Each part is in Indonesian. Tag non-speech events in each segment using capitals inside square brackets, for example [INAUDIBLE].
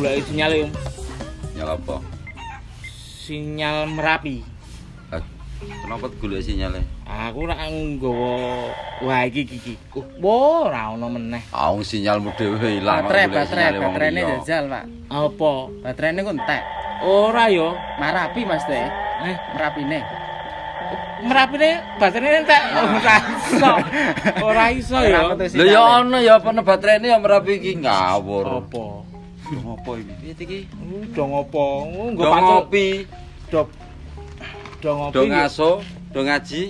golek sinyal Om. Nyala apa? Sinyal Merapi. Ah, Kenapa golek sinyale? Aku rak nggawa wah iki iki wah, ora ono meneh. Ah, sinyalmu dhewe ilang. kok Baterai, baterai, baterainya jajal, Pak. Apa? Baterainya ku entek. Ora yo. Marapi, Mas Teh. Eh, Merapine. Merapine baterainya entek. Ora iso. Ora iso yo. Ora metu Lho ya ono ya apa baterainya ya merapi iki ngawur. Apa? Ngopo iki? Piye iki? Udah ngopo? Nggo Do pacul. ngopi, Do do ngopi. do iki. ngaso, do ngaji.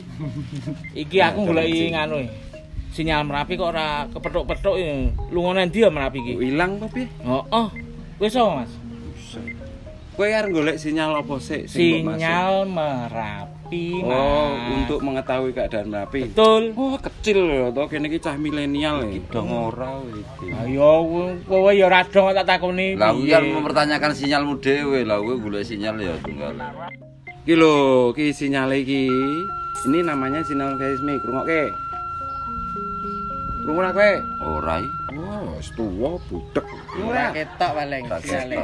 [LAUGHS] Iki aku goleki nganu e. Sinyal Merapi kok ora kepethuk-pethuk ya. Lunga ndi ya Merapi iki? Ilang apa piye? Heeh. Wis apa, Mas? Kowe arep golek sinyal apa maksud? Sinyal Merapi. Oh, Mas. untuk mengetahui keadaan Merapi. betul. Oh, kecil to kene iki cah milenial Iki iki. dong ora iki. Ayo kowe ya ora dong tak takoni. Lah kuwi piye. kan mempertanyakan sinyalmu dhewe. Lah kowe golek sinyal ya tunggal. Iki lho, iki sinyal iki. Ini namanya sinyal seismik. Rungokke. Rungu ora kowe? Ora iki. Wah, wis tuwa budek. Ora ketok paling sinyale.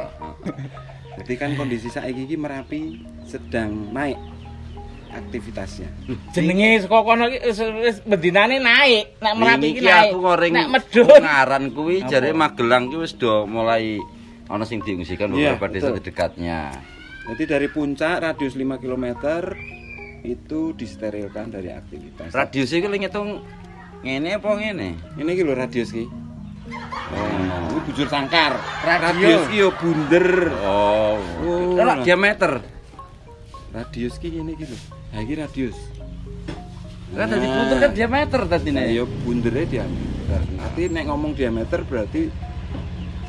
Jadi kan kondisi saiki iki Merapi sedang naik aktivitasnya. jenenge saka kono iki wis wis bendinane naik. Nek Merapi iki Iki naik. aku ngoring Nek medun. ngaran kuwi jare Magelang ki wis do mulai ana sing diungsikan Iya, beberapa desa betul. di dekatnya. Jadi dari puncak radius 5 km itu disterilkan dari aktivitas. Radius iki lek ngitung ngene apa ngene? Ini iki lho radius iki. Oh, ini bujur sangkar. Radius iki yo bunder. Oh. Oh, diameter. Radius iki ngene iki lho. Ha iki radius. Kan dadi puter kan diameter tadi Nah, nek. ya bundere diameter. Nanti nek ngomong diameter berarti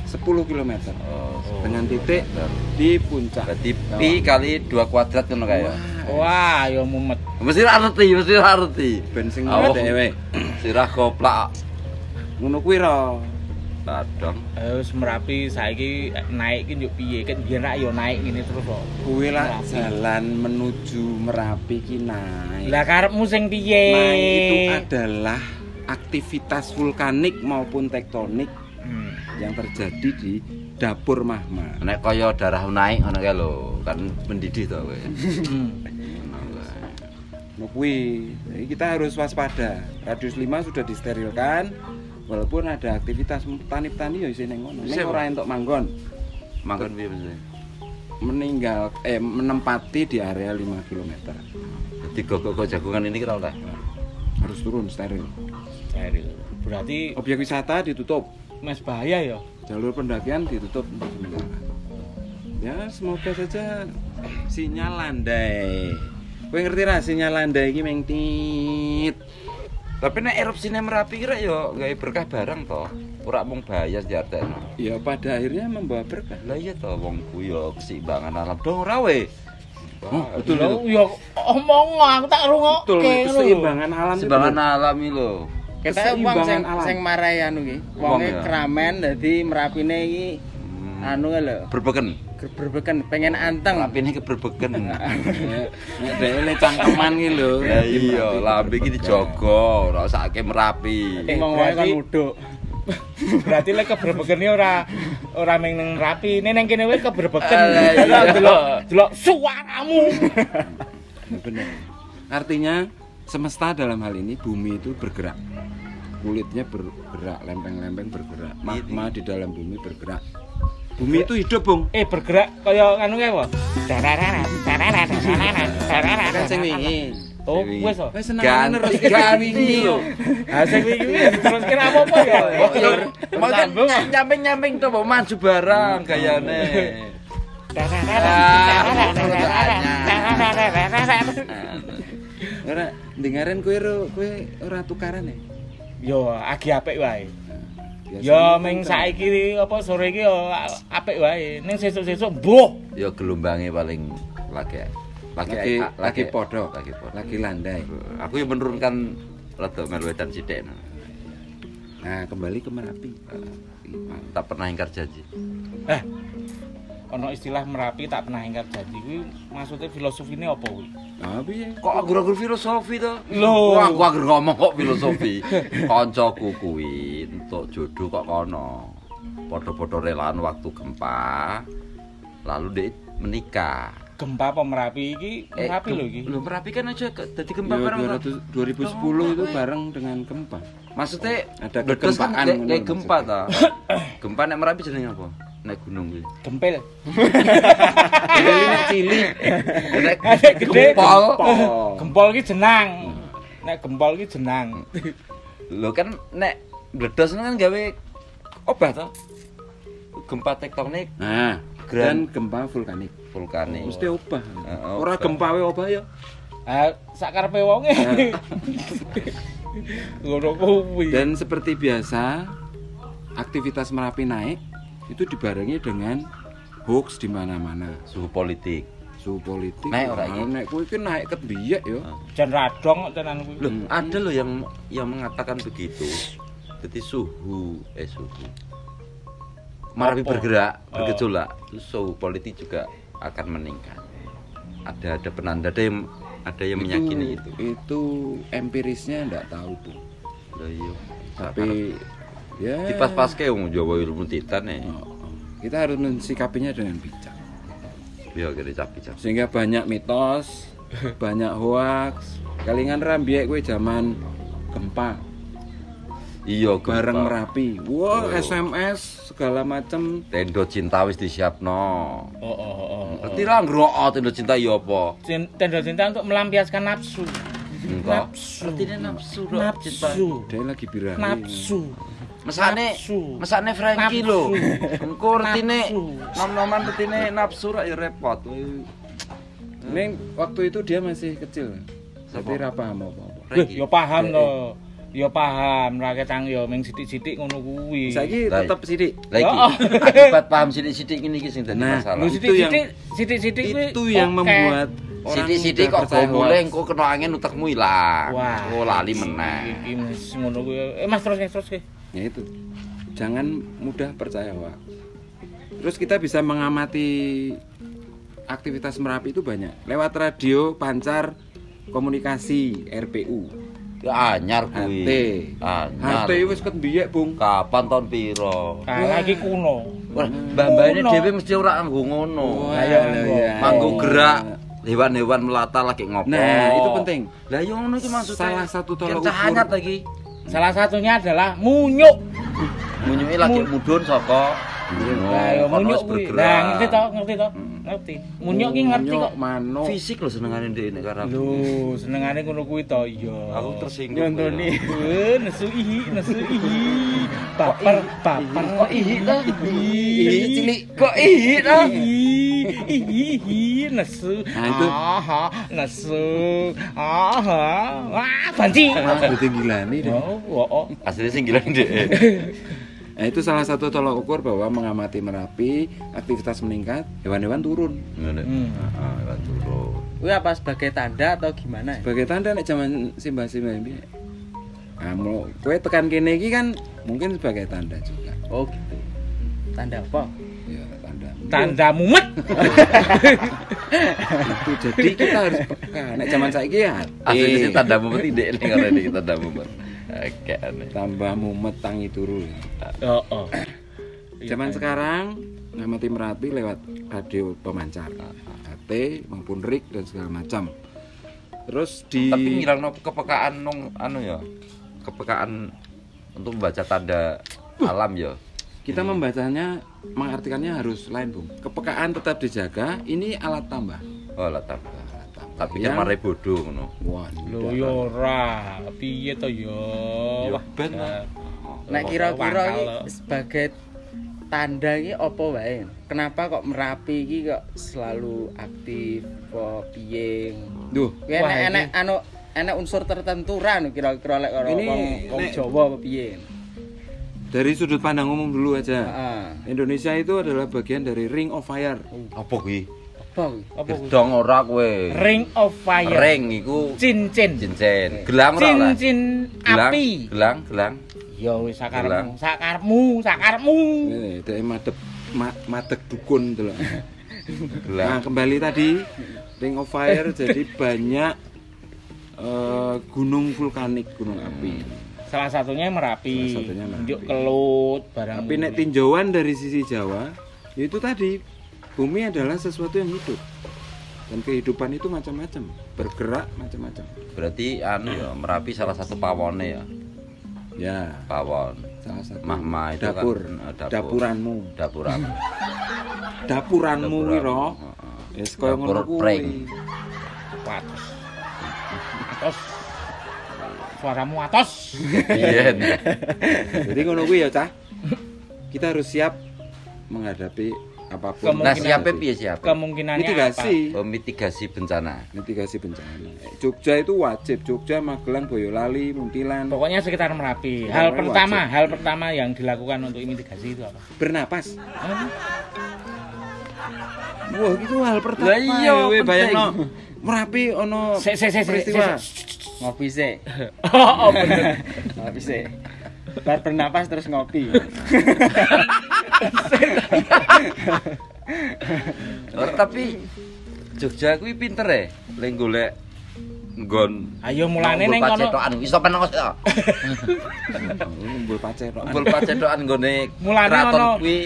10 km. Oh. Dengan titik di puncak. Berarti pi kali 2 kuadrat ngono kaya. Wah, ya mumet. Mesti ra ngerti, mesti ra ngerti. Ben sing dhewe. Sirah koplak. Ngono kuwi ra. Kadang. Wis Merapi saiki naik ki yo piye? Kan biyen rak yo naik ngene terus kok. Kuwi lah Merapi. jalan menuju Merapi ki naik. Lah karepmu sing piye? Naik itu adalah aktivitas vulkanik maupun tektonik Hmm. yang terjadi di dapur magma. Nek kaya darah naik ngono kae lho, kan mendidih to kowe. Hmm. Nah, kuwi. Kita harus waspada. Radius 5 sudah disterilkan. Walaupun ada aktivitas petani-petani ya isine ngono. Ning Siapa? ora entuk manggon. Manggon piye mesti? Meninggal eh menempati di area 5 km. Dadi gogok jagungan ini kira oleh. Harus turun steril. Steril. Berarti Objek wisata ditutup. Mas bahaya ya. Jalur pendakian ditutup untuk sementara. Ya, semoga saja sinyal landai. Kowe ngerti ra sinyal landai iki meng tit. Tapi nek erupsine Merapi kira ya gawe berkah barang to. Ora mung bahaya diartekno. Ya pada akhirnya membawa berkah. Lah iya to wong kuwi ya keseimbangan alam dong ora we. Oh, betul Lho, itu. ya omong aku tak rungokke. Betul, keseimbangan alam itu. Keseimbangan alam iki lho. Kita wong sing Keseimbangan alam. sing marai anu ki. Wong Wonge ya. kramen dadi merapine iki Hmm. anu lho. Berbeken. Berbeken pengen anteng. Rapine keberbeken. Nek nek le cangkeman iki lho. Lah iya, lambe iki dijogo, ora usake Merapi. Eh, Wong wae kan berarti- uduk. Berarti lek keberbeken iki ora ora meng nang rapi. Ini nang kene wis keberbeken. Alah, iya. Delok delok delok suaramu. Benar. Artinya semesta dalam hal ini bumi itu bergerak. Kulitnya bergerak, lempeng-lempeng bergerak. Magma di dalam bumi bergerak. Bumi itu hidup, Bung. Eh bergerak kaya anu kae apa? Kan sing wingi. Oh, wis oh. Wis seneng terus ganti lho. Ha sing wingi diteruske apa-apa ya. Mau nyamping-nyamping to mau maju barang gayane. Ora dengaren kowe ro kowe ora tukaran ya. Yo agi apik wae. Yo kan ming kan- saiki apa sore iki yo apik wae. Ning sesuk-sesuk mbuh. Ya gelombange paling lagi lagi lagi lagi podo, lagi podo. lagi landai. Aku yang menurunkan rada melu edan sithik. Nah, kembali ke Merapi. Tak pernah ingkar janji. Eh. Ono istilah Merapi tak pernah ingkar janji kuwi maksudnya filosofine apa kuwi? Nah, piye? Kok agur-agur filosofi to? Lho. Wah, aku agur ngomong kok filosofi. [LAUGHS] Kancaku kuwi entuk jodoh kok kono. podo-podo relaan waktu gempa. Lalu dia menikah. Gempa apa Merapi iki? Eh, Merapi lho gem- iki. Lho, Merapi kan aja dadi gempa Ya, bareng. 200 2010 itu bareng dengan gempa. Maksudnya Ada kan kegempaan lho gempa ta. [COUGHS] gempa nek Merapi jenenge apa? Nek gunung kuwi. Gempil. Jadi nek cilik. Nek [LAUGHS] Nek gede, gempol. Gempol iki jenang. Nek gempol iki jenang. Lho kan nek meledos kan gawe obat to. Gempa tektonik Nah, dan gempa vulkanik. vulkanik. Mesti obah. Heeh, Ora obah. gempa we obah ya. Ah, sakarepe wonge. Ngono kuwi. Dan seperti biasa, aktivitas Merapi naik itu dibarengi dengan hoax di mana-mana. suhu politik. Suhu politik. Naik ora Kalau iki? naik kuwi kan naik ket biyak ya. jan radong tenan kuwi. Loh, ada loh yang yang mengatakan begitu. Jadi suhu eh suhu. Merapi Apa? bergerak, Oh. bergejolak, itu suhu politik juga akan meningkat. Ada ada penanda ada yang ada yang meyakini itu. Itu empirisnya enggak tahu tuh. Lah iya. Tapi ya di pas-pas ke wong Jawa ilmu titan nih. Oh, oh. Kita harus mensikapinya dengan bijak. Ya kira capi-capi. Sehingga banyak mitos, [LAUGHS] banyak hoax. Kalingan rambiek kowe zaman gempa Iya, bareng. Merapi. Wah, Oh. SMS segala macem Tendo cinta wis disiapno. Oh, oh, oh, oh. Ngerti lah ngrokok tendo cinta ya apa? Tenda cinta untuk melampiaskan nafsu. Enggak. Nafsu. Artinya nafsu rok cinta. Nafsu. dia lagi birahi. Nafsu. Mesane Nafsu. mesane Frankie lho. Engko retine nom-noman retine nafsu rak ya repot. Neng waktu itu dia masih kecil. Tapi Siapa? ra paham apa-apa. Frankie. ya paham Eh, to. Ya paham, ra ketang ya ming sithik-sithik ngono kuwi. Saiki tetep sidik. Lagi Oh. akibat paham sidik-sidik ini iki sing dadi Nah, masalah. Lu itu sithik-sithik, sithik-sithik Itu yang membuat Sidik-sidik mudah kok hoax. engko kena angin utekmu ilang. Wah. Oh lali meneh. Iki wis ngono kuwi. Eh Mas terus terus ke. Ya itu. Jangan mudah percaya hoax. Terus kita bisa mengamati aktivitas Merapi itu banyak. Lewat radio, pancar, komunikasi, RPU. Ya anyar kuwi. Anyar. HT wis ket biyak, Bung. Kapan tahun piro? Nah, lagi kuno. Wah, mbak-mbak ini Kuno. dhewe mesti ora nganggo ngono. Ayo, ya. Manggo gerak hewan-hewan melata lagi ngopo. Nah, itu penting. Lah yo ngono iki maksudnya. Salah satu tolak ukur. anyar lagi. Salah satunya adalah munyuk. Munyuke lagi Mu- mudhun saka Lah ya kono munyuk wis kuwi. bergerak. Lah ngerti to, ngerti to? Ngerti. Munyuk ki ngerti kok. Manuk. Fisik lho senengane ndek nek karo aku. Lho, senengane ngono kuwi to iya. Aku tersinggung. Nyontoni. Eh, nesu ihi, nesu ihi. Baper, baper. Kok ihi ta? Ihi cilik. Kok ihi ta? Ihi, ihi, nesu. Nah, itu. Aha, nesu. Aha. Wah, banci. Wah, ketinggilan ini. Oh, oh, oh. Asline sing gila ndek. [LAUGHS] Nah, itu salah satu tolak ukur bahwa mengamati Merapi, aktivitas meningkat, hewan-hewan turun. Hmm. Heeh, lewat turun. Kuwi apa sebagai tanda atau gimana? ya? Sebagai tanda nek zaman simbah-simbah ini. Nah, mau kue tekan kene iki kan mungkin sebagai tanda juga. Oh gitu. Tanda apa? Ya, tanda. Tanda mumet. itu jadi kita harus peka. Nek zaman saiki ya tandamu mesti ndek ning karo iki tandamu. Mbak. Oke aneh. tambah mumet tangi turu. Oh, oh. Zaman sekarang ngamati Merapi lewat radio pemancar. HT maupun RIK dan segala macam. Terus di Tapi ngilangno kepekaan nung anu ya. Kepekaan untuk membaca tanda alam ya. Kita membacanya mengartikannya harus lain, Bung. Kepekaan tetap dijaga, ini alat tambah. Oh lah tambah. Alat tambah. Tapi Yang- kemarin bodoh ngono. Wah, Lho yo ora, piye to yo? Yo Wah, ben lah. Nek kira-kira iki sebagai tanda iki apa wae? Kenapa kok Merapi iki kok selalu aktif apa piye? Duh, Kuwi Wah, enek iki- enek anu enek unsur tertentu ra anu kira-kira lek karo Ini wong Jawa apa piye? Dari sudut pandang umum dulu aja. Heeh. Indonesia itu adalah bagian dari Ring of Fire. Apa kuwi? Apa? Gedong ora kowe. Ring of Fire. Ring iku cincin. cincin. Gelang ora lah. Cincin Gelang, api. Gelang, gelang. Ya wis Gelang. sakarepmu, sakarepmu, sakarepmu. Ini dari madep ma, madeg dukun. Nah, Gelang. kembali tadi Ring of Fire jadi banyak eh, gunung vulkanik, gunung api. Salah satunya Merapi. Salah satunya Merapi. Njuk kelut barang. Tapi nek tinjauan dari sisi Jawa, ya itu tadi bumi adalah sesuatu yang hidup. Dan kehidupan itu macam-macam, bergerak macam-macam. Berarti anu ya Merapi salah satu pawone ya. Ya, Pawon. salah satu Mahma itu kan, dapur, eh, dapur. dapuranmu, Dapuran. dapuranmu Dapuran. wiro. Heeh. Wis koyo Dapur ngono kuwi. prank. atos. Suaramu atos. Iya. [LAUGHS] Jadi ngono kuwi ya, Cah. Kita harus siap menghadapi apa pun. Kemungkinan- Nah, siapa piye siapa? Kemungkinannya mitigasi, Oh, mitigasi bencana. mitigasi bencana. Jogja itu wajib, Jogja, Magelang, Boyolali, Muntilan, apa? Pokoknya sekitar Merapi. Pokoknya Hal pertama, wajib. hal pertama yang dilakukan untuk mitigasi itu apa? bernapas. Apa? Wah, itu hal pertama. Lah iya. Merapi ono Sik sik sik sik. Ngopi sih. [LAUGHS] Oh, oh, bener. [LAUGHS] Ngopi sih. Bar bernapas terus ngopi. Oh, tapi Jogja kuwi pinter ya. Lek golek nggon Ayo mulane Ngumpul ning kono. pacetokan iso penos ya. Ngumpul pacerokan. Kumpul pacetokan nggone Mulane keraton ono- kuwi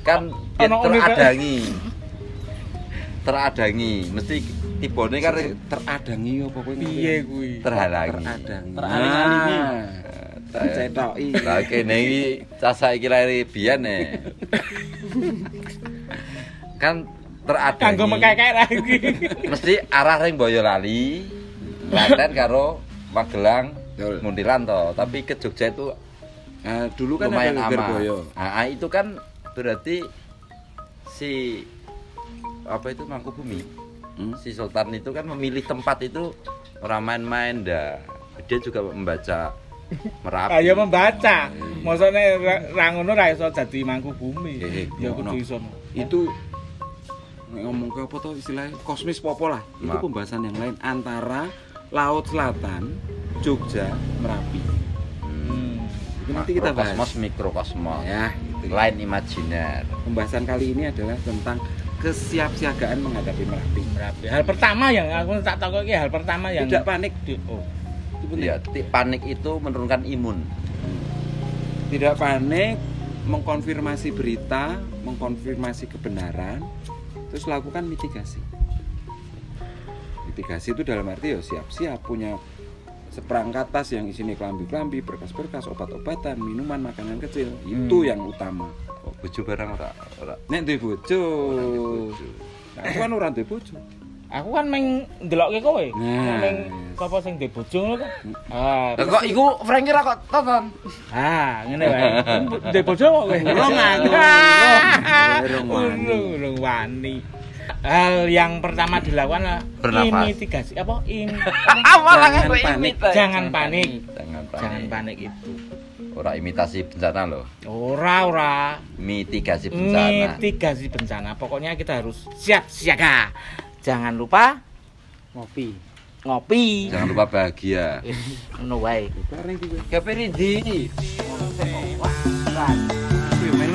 kan ya teradangi. Teradangi, mesti tibone kan teradangi apa kowe? Piye kuwi? terhalangi. Teradangi. Teraling-alingi. Nah, cetoki. Lah kene iki cah saiki lair biyen e. Kan teradangi. Kanggo mekekek ra iki. mesti arah ring Boyolali Klaten karo Magelang. Muntilan toh tapi ke Jogja itu Nah, dulu kan lumayan ada Geger aman Boyo. nah, itu kan berarti si apa itu Mangkubumi Hmm? si Sultan itu kan memilih tempat itu orang main-main dah dia juga membaca Merapi Ayo membaca. Maksudnya ra- ra iso dadi mangku bumi. Eh, eh, Ya kudu iso. Itu ngomong ke apa tuh istilahnya kosmis popo lah. Itu pembahasan yang lain antara Laut Selatan, Jogja, Merapi. Hmm. Itu nanti kita bahas. Makrokosmos mikrokosmos Ya, lain imajiner Pembahasan kali ini adalah tentang kesiapsiagaan menghadapi Merapi. Merapi. Hal pertama yang aku tak tahu iki hal pertama yang Tidak panik. di- oh. Ya ti- panik itu menurunkan imun Tidak panik, mengkonfirmasi berita, mengkonfirmasi kebenaran, terus lakukan mitigasi. Mitigasi itu dalam arti ya siap-siap punya seperangkat tas yang isinya kelambi-kelambi, berkas-berkas, obat-obatan, minuman, makanan kecil. Itu yang utama. oh, bojo barang ora ora Nek duwe bojo. Nah, Aku kan ora duwe bojo. Aku kan meng ndelokke kowe. Nah. Meng sapa sing ndek bojo ngono kok. Ah, Lah kok iku Franky ra kok tonton ah, ngene wae. Ndek bojo kok kowe. Urung aku, Ah, [LAUGHS] urung. Wani. Urung wani. Hal yang pertama dilakukan adalah Bernafas. mitigasi apa im [LAUGHS] Jangan panik. jangan panik. jangan panik Jangan panik itu. ora imitasi bencana loh Ora ora. mitigasi bencana Mitigasi bencana. Pokoknya kita harus siap siaga. Jangan lupa Ngopi. ngopi. jangan lupa bahagia No way. Men.